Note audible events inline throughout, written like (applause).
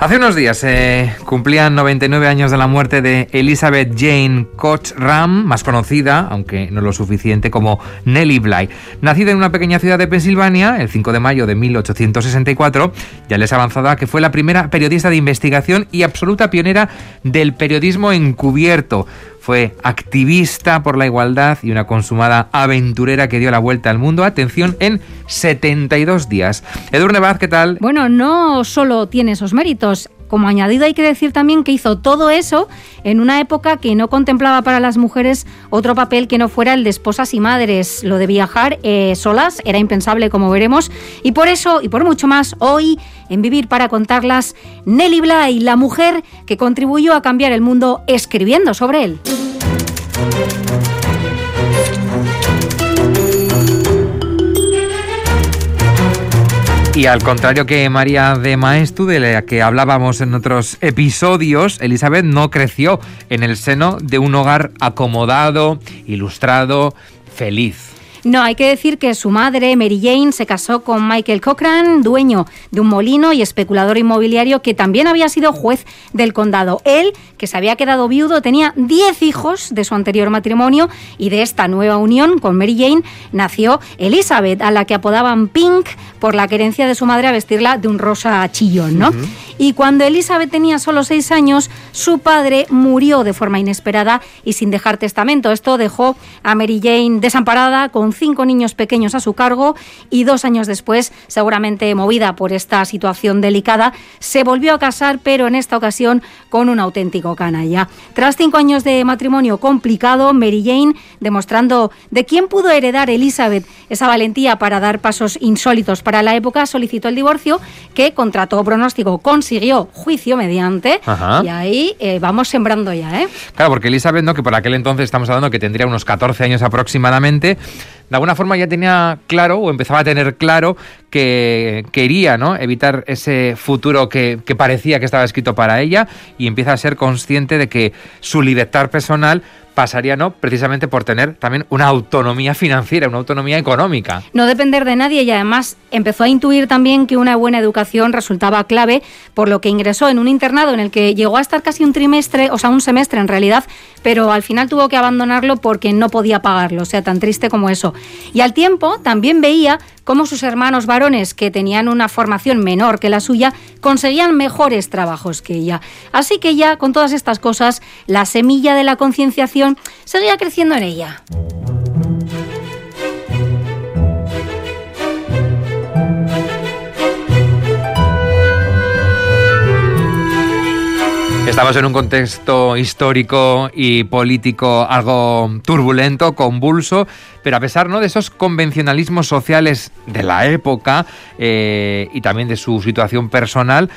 Hace unos días eh, cumplían 99 años de la muerte de Elizabeth Jane Ram, más conocida, aunque no lo suficiente, como Nellie Bly. Nacida en una pequeña ciudad de Pensilvania, el 5 de mayo de 1864, ya les avanzada que fue la primera periodista de investigación y absoluta pionera del periodismo encubierto. Fue activista por la igualdad y una consumada aventurera que dio la vuelta al mundo, atención, en 72 días. Edurne Vaz, ¿qué tal? Bueno, no solo tiene esos méritos, como añadido hay que decir también que hizo todo eso en una época que no contemplaba para las mujeres otro papel que no fuera el de esposas y madres. Lo de viajar eh, solas era impensable, como veremos, y por eso y por mucho más, hoy en Vivir para contarlas, Nelly Bly, la mujer que contribuyó a cambiar el mundo escribiendo sobre él. Y al contrario que María de Maestu, de la que hablábamos en otros episodios, Elizabeth no creció en el seno de un hogar acomodado, ilustrado, feliz. No, hay que decir que su madre, Mary Jane, se casó con Michael Cochran, dueño de un molino y especulador inmobiliario que también había sido juez del condado. Él, que se había quedado viudo, tenía 10 hijos de su anterior matrimonio y de esta nueva unión con Mary Jane nació Elizabeth, a la que apodaban Pink por la querencia de su madre a vestirla de un rosa chillón, ¿no? Y cuando Elizabeth tenía solo seis años, su padre murió de forma inesperada y sin dejar testamento. Esto dejó a Mary Jane desamparada con cinco niños pequeños a su cargo y dos años después, seguramente movida por esta situación delicada, se volvió a casar, pero en esta ocasión con un auténtico canalla. Tras cinco años de matrimonio complicado, Mary Jane, demostrando de quién pudo heredar Elizabeth esa valentía para dar pasos insólitos para la época, solicitó el divorcio, que contra todo pronóstico consiguió juicio mediante. Y ahí eh, vamos sembrando ya, ¿eh? Claro, porque Elizabeth, ¿no? que por aquel entonces estamos hablando que tendría unos 14 años aproximadamente, de alguna forma ya tenía claro o empezaba a tener claro que quería ¿no? evitar ese futuro que, parecía que estaba escrito para ella y empieza a ser consciente de que su libertad personal pasaría no precisamente por tener también una autonomía financiera, una autonomía económica. No depender de nadie y además empezó a intuir también que una buena educación resultaba clave, por lo que ingresó en un internado en el que llegó a estar casi un trimestre, o sea, un semestre en realidad, pero al final tuvo que abandonarlo porque no podía pagarlo, o sea, tan triste como eso. Y al tiempo también veía cómo sus hermanos varones, que tenían una formación menor que la suya, conseguían mejores trabajos que ella. Así que ya con todas estas cosas, la semilla de la concienciación seguía creciendo en ella. Estamos en un contexto histórico y político algo turbulento, convulso, pero a pesar ¿no? de esos convencionalismos sociales de la época eh, y también de su situación personal,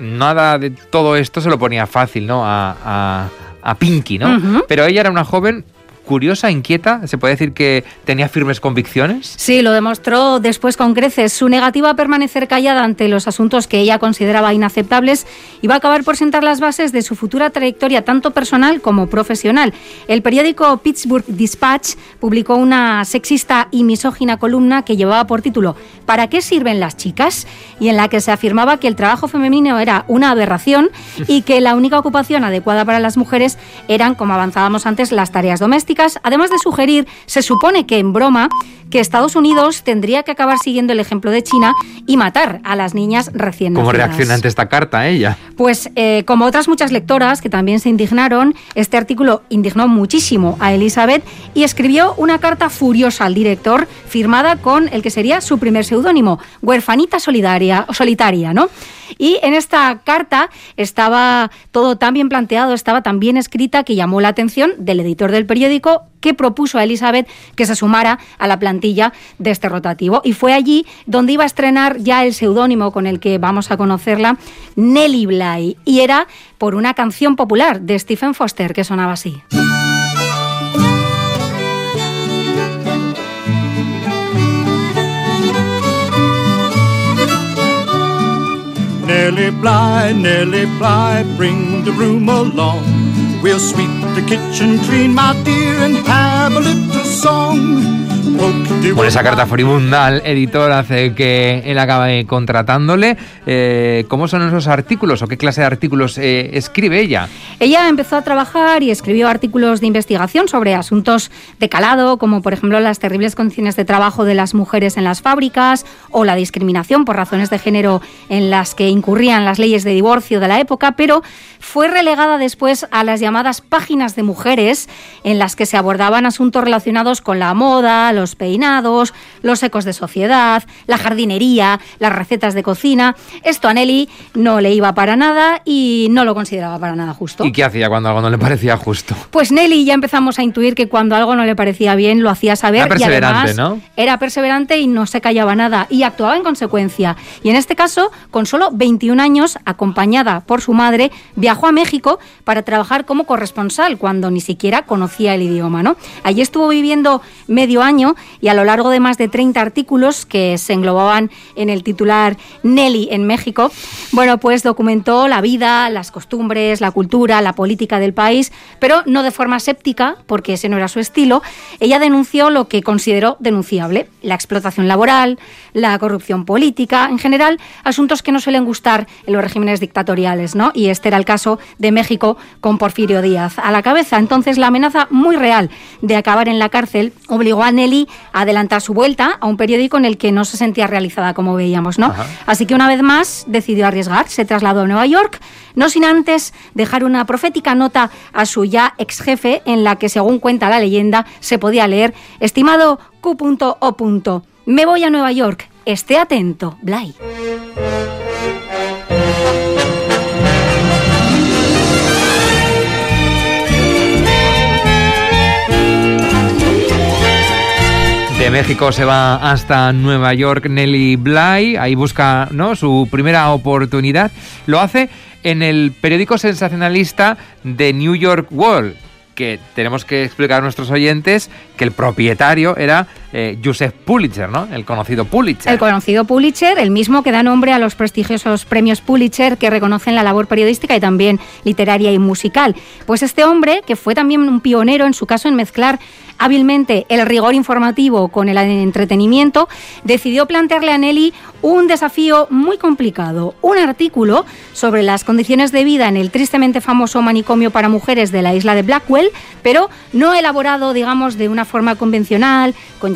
nada de todo esto se lo ponía fácil ¿no? a, a, Pinky, ¿no? Pero ella era una joven curiosa, inquieta? ¿Se puede decir que tenía firmes convicciones? Sí, lo demostró después con creces. Su negativa a permanecer callada ante los asuntos que ella consideraba inaceptables iba a acabar por sentar las bases de su futura trayectoria tanto personal como profesional. El periódico Pittsburgh Dispatch publicó una sexista y misógina columna que llevaba por título ¿Para qué sirven las chicas? y en la que se afirmaba que el trabajo femenino era una aberración y que la única ocupación adecuada para las mujeres eran, como avanzábamos antes, las tareas domésticas además de sugerir, se supone que en broma, que Estados Unidos tendría que acabar siguiendo el ejemplo de China y matar a las niñas recién nacidas. ¿Cómo reacciona ante esta carta ella? Pues eh, como otras muchas lectoras que también se indignaron, este artículo indignó muchísimo a Elizabeth y escribió una carta furiosa al director firmada con el que sería su primer seudónimo, Huerfanita Solidaria, Solitaria, ¿no? Y en esta carta estaba todo tan bien planteado, estaba tan bien escrita que llamó la atención del editor del periódico que propuso a Elizabeth que se sumara a la plantilla de este rotativo. Y fue allí donde iba a estrenar ya el seudónimo con el que vamos a conocerla, Nelly Bly. Y era por una canción popular de Stephen Foster que sonaba así. Nellie Bly, Nellie Bly, bring the broom along. We'll sweep the kitchen clean, my dear, and have a little song. Por esa carta furibunda al editor hace que él acabe contratándole. Eh, ¿Cómo son esos artículos o qué clase de artículos eh, escribe ella? Ella empezó a trabajar y escribió artículos de investigación sobre asuntos de calado, como por ejemplo las terribles condiciones de trabajo de las mujeres en las fábricas o la discriminación por razones de género en las que incurrían las leyes de divorcio de la época, pero fue relegada después a las llamadas páginas de mujeres en las que se abordaban asuntos relacionados con la moda, los peinados, los ecos de sociedad, la jardinería, las recetas de cocina. Esto a Nelly no le iba para nada y no lo consideraba para nada justo. ¿Y qué hacía cuando algo no le parecía justo? Pues Nelly ya empezamos a intuir que cuando algo no le parecía bien lo hacía saber. Era perseverante, y ¿no? Era perseverante y no se callaba nada y actuaba en consecuencia. Y en este caso, con solo 21 años, acompañada por su madre, viajó a México para trabajar como corresponsal cuando ni siquiera conocía el idioma. ¿no? Allí estuvo viviendo medio año y a lo largo de más de 30 artículos que se englobaban en el titular Nelly en México, bueno, pues documentó la vida, las costumbres, la cultura, la política del país, pero no de forma séptica, porque ese no era su estilo. Ella denunció lo que consideró denunciable, la explotación laboral, la corrupción política, en general, asuntos que no suelen gustar en los regímenes dictatoriales, ¿no? Y este era el caso de México con Porfirio Díaz a la cabeza. Entonces, la amenaza muy real de acabar en la cárcel obligó a Nelly adelantar su vuelta a un periódico en el que no se sentía realizada, como veíamos, ¿no? Así que una vez más decidió arriesgar, se trasladó a Nueva York, no sin antes dejar una profética nota a su ya ex jefe en la que, según cuenta la leyenda, se podía leer, estimado Q.O. Me voy a Nueva York, esté atento, Bly. México se va hasta Nueva York Nelly Bly, ahí busca ¿no? su primera oportunidad. Lo hace en el periódico sensacionalista The New York World, que tenemos que explicar a nuestros oyentes que el propietario era eh, Joseph Pulitzer, ¿no? El conocido Pulitzer. El conocido Pulitzer, el mismo que da nombre a los prestigiosos premios Pulitzer que reconocen la labor periodística y también literaria y musical. Pues este hombre, que fue también un pionero en su caso en mezclar hábilmente el rigor informativo con el entretenimiento, decidió plantearle a Nelly un desafío muy complicado, un artículo sobre las condiciones de vida en el tristemente famoso manicomio para mujeres de la isla de Blackwell, pero no elaborado, digamos, de una forma convencional, con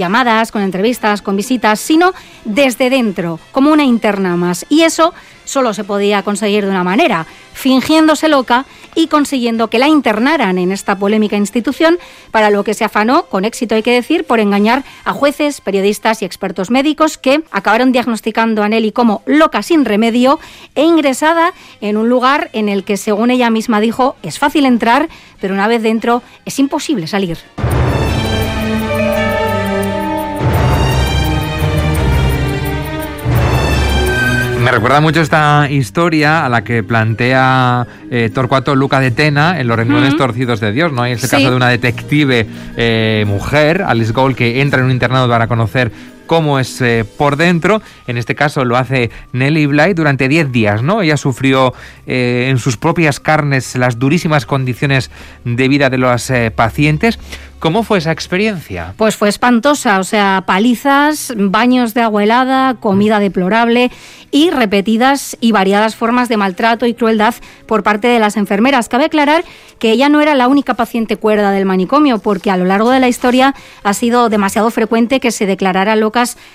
con entrevistas, con visitas, sino desde dentro, como una interna más. Y eso solo se podía conseguir de una manera, fingiéndose loca y consiguiendo que la internaran en esta polémica institución, para lo que se afanó, con éxito hay que decir, por engañar a jueces, periodistas y expertos médicos que acabaron diagnosticando a Nelly como loca sin remedio e ingresada en un lugar en el que, según ella misma dijo, es fácil entrar, pero una vez dentro es imposible salir. Me recuerda mucho esta historia a la que plantea eh, Torcuato Luca de Tena en Los renglones torcidos de Dios, ¿no? Hay este caso de una detective eh, mujer, Alice Gold, que entra en un internado para conocer cómo es eh, por dentro. En este caso lo hace Nelly Bly durante 10 días, ¿no? Ella sufrió en sus propias carnes las durísimas condiciones de vida de los pacientes. ¿Cómo fue esa experiencia? Pues fue espantosa, o sea, palizas, baños de agua helada, comida deplorable y repetidas y variadas formas de maltrato y crueldad por parte de las enfermeras. Cabe aclarar que ella no era la única paciente cuerda del manicomio, porque a lo largo de la historia ha sido demasiado frecuente que se declarara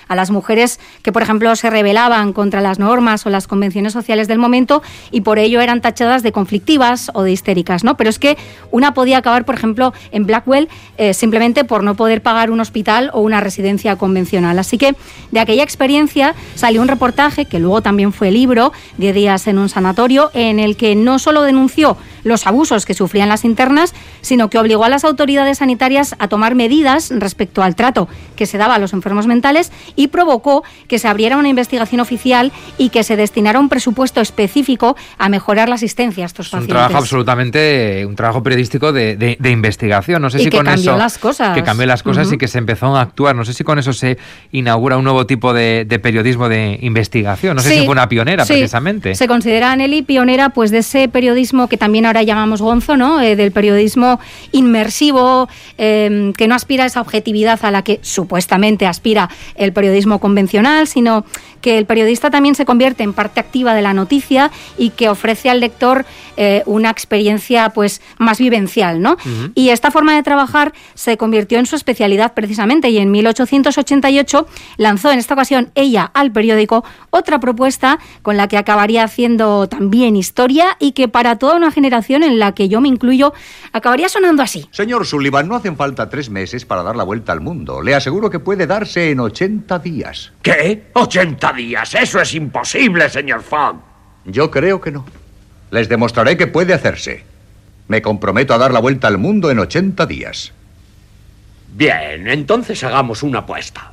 a las mujeres que, por ejemplo, se rebelaban contra las normas o las convenciones sociales del momento y por ello eran tachadas de conflictivas o de histéricas, ¿no? Pero es que una podía acabar, por ejemplo, en Blackwell eh, simplemente por no poder pagar un hospital o una residencia convencional. Así que de aquella experiencia salió un reportaje que luego también fue libro, 10 días en un sanatorio, en el que no solo denunció los abusos que sufrían las internas, sino que obligó a las autoridades sanitarias a tomar medidas respecto al trato que se daba a los enfermos mentales y provocó que se abriera una investigación oficial y que se destinara un presupuesto específico a mejorar la asistencia a estos pacientes. Un trabajo absolutamente, un trabajo periodístico de, investigación. No sé y si que con cambió eso las cosas. que cambió las cosas y que se empezó a actuar. No sé si con eso se inaugura un nuevo tipo de, periodismo de investigación. No sé si fue una pionera precisamente. Se considera Nelly pionera pues de ese periodismo que también ahora llamamos Gonzo, ¿no? Eh, del periodismo inmersivo eh, que no aspira a esa objetividad a la que supuestamente aspira el periodismo convencional, sino que el periodista también se convierte en parte activa de la noticia y que ofrece al lector eh, una experiencia pues más vivencial, ¿no? Y esta forma de trabajar se convirtió en su especialidad precisamente y en 1888 lanzó en esta ocasión ella al periódico otra propuesta con la que acabaría haciendo también historia y que para toda una generación en la que yo me incluyo acabaría sonando así. Señor Sullivan, no hacen falta tres meses para dar la vuelta al mundo. Le aseguro que puede darse en 80 días. ¿Qué? ¿80 días? Eso es imposible, señor Fogg. Yo creo que no. Les demostraré que puede hacerse. Me comprometo a dar la vuelta al mundo en 80 días. Bien, entonces hagamos una apuesta.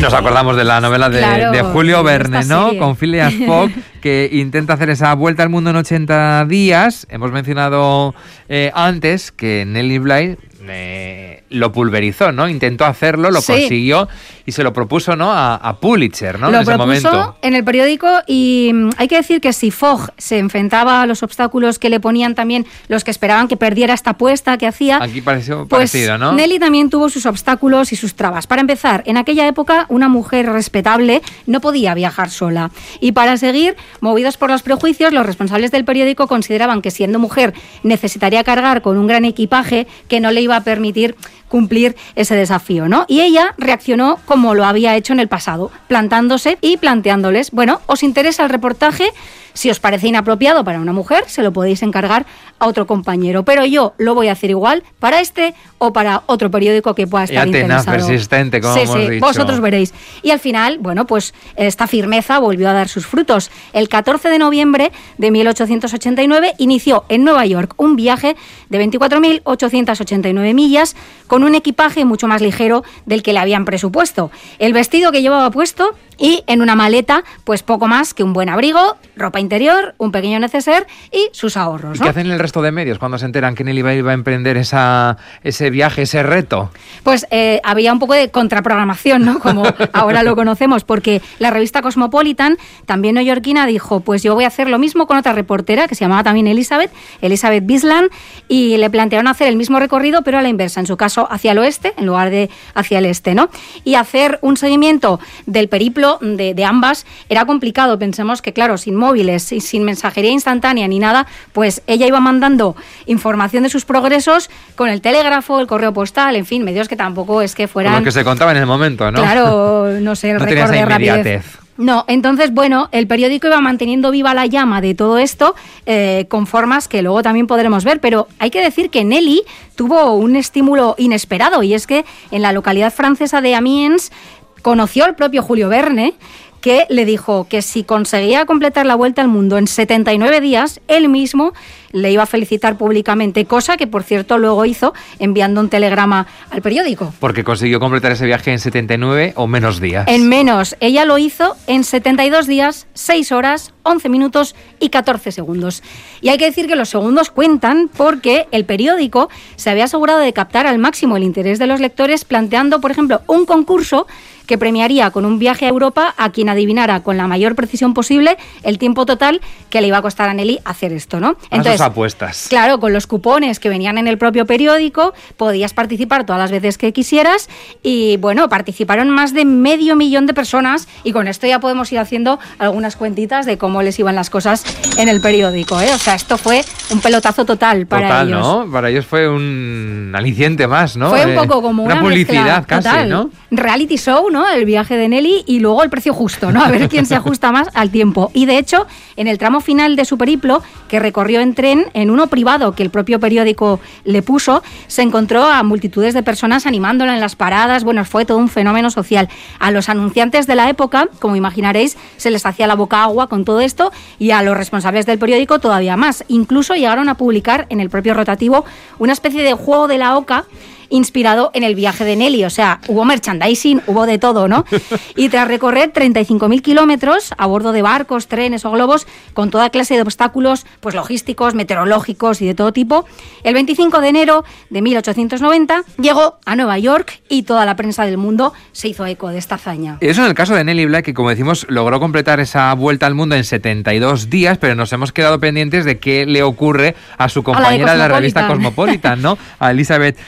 Nos acordamos de la novela de, Julio Verne, ¿no? Con Phileas Fogg, (laughs) que intenta hacer esa vuelta al mundo en 80 días. Hemos mencionado eh, antes que Nelly Bly eh, lo pulverizó, ¿no? Intentó hacerlo, lo consiguió y se lo propuso, ¿no? A, Pulitzer, ¿no? Lo en ese momento. en el periódico y mm, hay que decir que si Fogg se enfrentaba a los obstáculos que le ponían también los que esperaban que perdiera esta apuesta que hacía. Aquí pareció pues parecido, ¿no? Nelly también tuvo sus obstáculos y sus trabas. Para empezar, en aquella época una mujer respetable no podía viajar sola y para seguir, movidos por los prejuicios, los responsables del periódico consideraban que siendo mujer necesitaría cargar con un gran equipaje que no le iba a permitir cumplir ese desafío, ¿no? Y ella reaccionó como lo había hecho en el pasado, plantándose y planteándoles, bueno, ¿os interesa el reportaje? Si os parece inapropiado para una mujer, se lo podéis encargar a otro compañero. Pero yo lo voy a hacer igual para este o para otro periódico que pueda estar interesado. persistente, como hemos sí, vosotros veréis. Y al final, bueno, pues esta firmeza volvió a dar sus frutos. El 14 de noviembre de 1889 inició en Nueva York un viaje de 24.889 millas con un equipaje mucho más ligero del que le habían presupuesto. El vestido que llevaba puesto y en una maleta, pues poco más que un buen abrigo, ropa interior, un pequeño neceser y sus ahorros. ¿Y qué hacen el resto de medios cuando se enteran que Nelly iba a emprender esa, ese viaje, ese reto? Pues eh, había un poco de contraprogramación, ¿no? Como (laughs) ahora lo conocemos, porque la revista Cosmopolitan, también neoyorquina, dijo, pues yo voy a hacer lo mismo con otra reportera que se llamaba también Elizabeth, Elizabeth Bisland, y le plantearon hacer el mismo recorrido, pero a la inversa, en su caso hacia el oeste, en lugar de hacia el este, ¿no? Y hacer un seguimiento del periplo de, ambas era complicado. Pensemos que, claro, sin móviles y sin mensajería instantánea ni nada, pues ella iba mandando información de sus progresos con el telégrafo, el correo postal, en fin, medios que tampoco es que fueran... lo que se contaba en el momento, ¿no? Claro, (laughs) no sé, el no récord de rapidez. No, entonces, bueno, el periódico iba manteniendo viva la llama de todo esto eh, con formas que luego también podremos ver, pero hay que decir que Nelly tuvo un estímulo inesperado y es que en la localidad francesa de Amiens conoció al propio Julio Verne, que le dijo que si conseguía completar la vuelta al mundo en 79 días, él mismo le iba a felicitar públicamente, cosa que por cierto luego hizo enviando un telegrama al periódico. Porque consiguió completar ese viaje en 79 o menos días. En menos. Ella lo hizo en 72 días, 6 horas, 11 minutos y 14 segundos. Y hay que decir que los segundos cuentan porque el periódico se había asegurado de captar al máximo el interés de los lectores planteando, por ejemplo, un concurso que premiaría con un viaje a Europa a quien adivinara con la mayor precisión posible el tiempo total que le iba a costar a Nelly hacer esto, ¿no? Entonces, apuestas. Claro, con los cupones que venían en el propio periódico, podías participar todas las veces que quisieras y bueno, participaron más de medio millón de personas y con esto ya podemos ir haciendo algunas cuentitas de cómo les iban las cosas en el periódico, ¿eh? O sea, esto fue un pelotazo total para total, ellos. ¿no? Para ellos fue un aliciente más, ¿no? Fue un poco como una, publicidad casi, ¿no? Reality show, ¿no? El viaje de Nelly y luego el precio justo, ¿no? A ver quién se ajusta más al tiempo. Y de hecho, en el tramo final de su periplo, que recorrió entre en, uno privado que el propio periódico le puso, se encontró a multitudes de personas animándola en las paradas. Bueno, fue todo un fenómeno social. A los anunciantes de la época, como imaginaréis, se les hacía la boca agua con todo esto y a los responsables del periódico todavía más. Incluso llegaron a publicar en el propio rotativo una especie de juego de la oca inspirado en el viaje de Nelly. O sea, hubo merchandising, hubo de todo, ¿no? (laughs) Y tras recorrer 35.000 kilómetros a bordo de barcos, trenes o globos, con toda clase de obstáculos pues logísticos, meteorológicos y de todo tipo, el 25 de enero de 1890 llegó a Nueva York y toda la prensa del mundo se hizo eco de esta hazaña. Eso en el caso de Nelly Black, que como decimos, logró completar esa vuelta al mundo en 72 días, pero nos hemos quedado pendientes de qué le ocurre a su compañera de, la revista Cosmopolitan, ¿no? A Elizabeth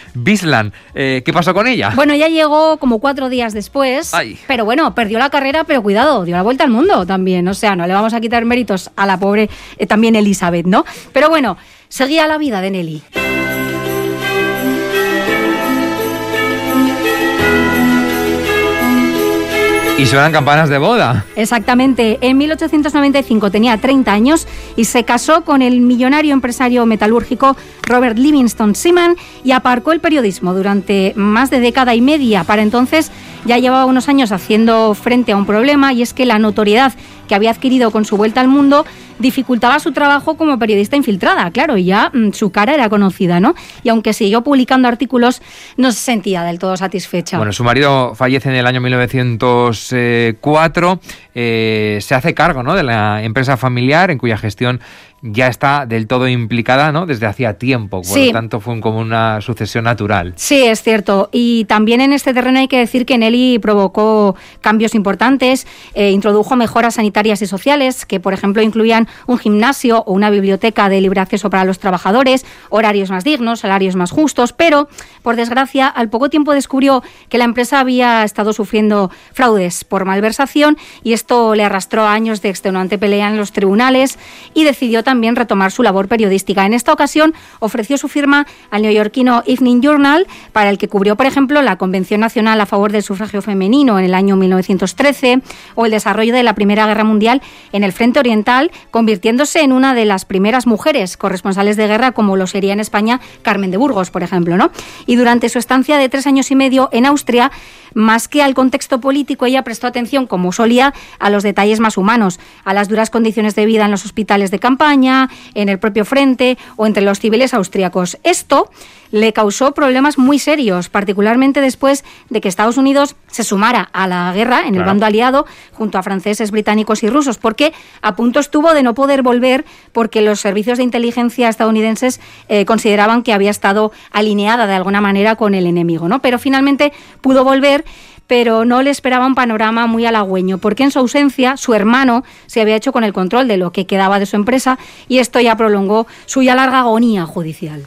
Eh, ¿Qué pasó con ella? Bueno, ella llegó como cuatro días después, pero bueno, perdió la carrera, pero cuidado, dio la vuelta al mundo también. O sea, no le vamos a quitar méritos a la pobre eh, también Elizabeth, ¿no? Pero bueno, seguía la vida de Nelly. Y suenan campanas de boda. Exactamente. En 1895 tenía 30 años y se casó con el millonario empresario metalúrgico Robert Livingston Seaman y aparcó el periodismo durante más de década y media. Para entonces ya llevaba unos años haciendo frente a un problema y es que la notoriedad que había adquirido con su vuelta al mundo dificultaba su trabajo como periodista infiltrada, claro, y ya mm, su cara era conocida, ¿no? Y aunque siguió publicando artículos, no se sentía del todo satisfecha. Bueno, su marido fallece en el año 1904, eh, se hace cargo ¿no? de la empresa familiar en cuya gestión ya está del todo implicada ¿no? desde hacía tiempo, por lo tanto fue como una sucesión natural. Sí, es cierto. Y también en este terreno hay que decir que Nelly provocó cambios importantes, eh, introdujo mejoras sanitarias y sociales, que por ejemplo incluían un gimnasio o una biblioteca de libre acceso para los trabajadores, horarios más dignos, salarios más justos, pero por desgracia al poco tiempo descubrió que la empresa había estado sufriendo fraudes por malversación y esto le arrastró años de extenuante pelea en los tribunales y decidió también retomar su labor periodística. En esta ocasión ofreció su firma al neoyorquino Evening Journal, para el que cubrió, por ejemplo, la Convención Nacional a favor del sufragio femenino en el año 1913 o el desarrollo de la Primera Guerra Mundial en el Frente Oriental, convirtiéndose en una de las primeras mujeres corresponsales de guerra, como lo sería en España Carmen de Burgos, por ejemplo. ¿no? Y durante su estancia de tres años y medio en Austria, más que al contexto político, ella prestó atención, como solía, a los detalles más humanos, a las duras condiciones de vida en los hospitales de campaña, en el propio frente o entre los civiles austriacos. Esto le causó problemas muy serios, particularmente después de que Estados Unidos se sumara a la guerra en el bando aliado junto a franceses, británicos y rusos, porque a punto estuvo de no poder volver porque los servicios de inteligencia estadounidenses eh, consideraban que había estado alineada de alguna manera con el enemigo, ¿no? Pero finalmente pudo volver pero no le esperaba un panorama muy halagüeño, porque en su ausencia su hermano se había hecho con el control de lo que quedaba de su empresa y esto ya prolongó su ya larga agonía judicial.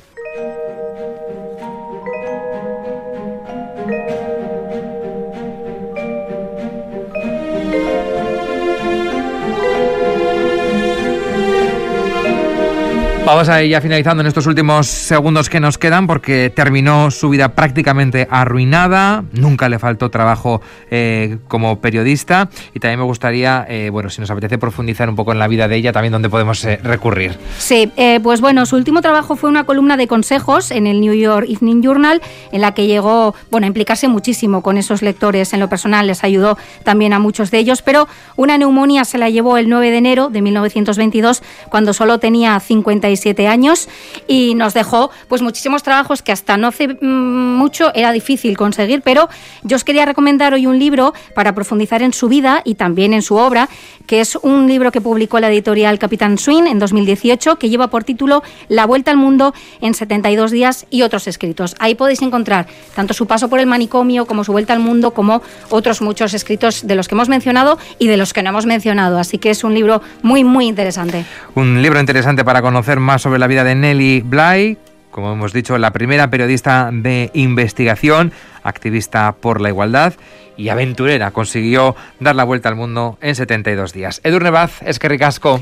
Vamos a ir ya finalizando en estos últimos segundos que nos quedan porque terminó su vida prácticamente arruinada, nunca le faltó trabajo eh, como periodista y también me gustaría, eh, bueno, si nos apetece profundizar un poco en la vida de ella, también donde podemos eh, recurrir. Sí, pues bueno, su último trabajo fue una columna de consejos en el New York Evening Journal en la que llegó, bueno, a implicarse muchísimo con esos lectores en lo personal, les ayudó también a muchos de ellos, pero una neumonía se la llevó el 9 de enero de 1922 cuando solo tenía 56 años y nos dejó pues muchísimos trabajos que hasta no hace mm, mucho era difícil conseguir, pero yo os quería recomendar hoy un libro para profundizar en su vida y también en su obra, que es un libro que publicó la editorial Capitán Swing en 2018, que lleva por título La Vuelta al Mundo en 72 días y otros escritos. Ahí podéis encontrar tanto su paso por el manicomio como su vuelta al mundo, como otros muchos escritos de los que hemos mencionado y de los que no hemos mencionado. Así que es un libro muy, muy interesante. Un libro interesante para conocer más sobre la vida de Nelly Bly, como hemos dicho, la primera periodista de investigación, activista por la igualdad y aventurera. Consiguió dar la vuelta al mundo en 72 días. Edur Nevaz, es que ricasco.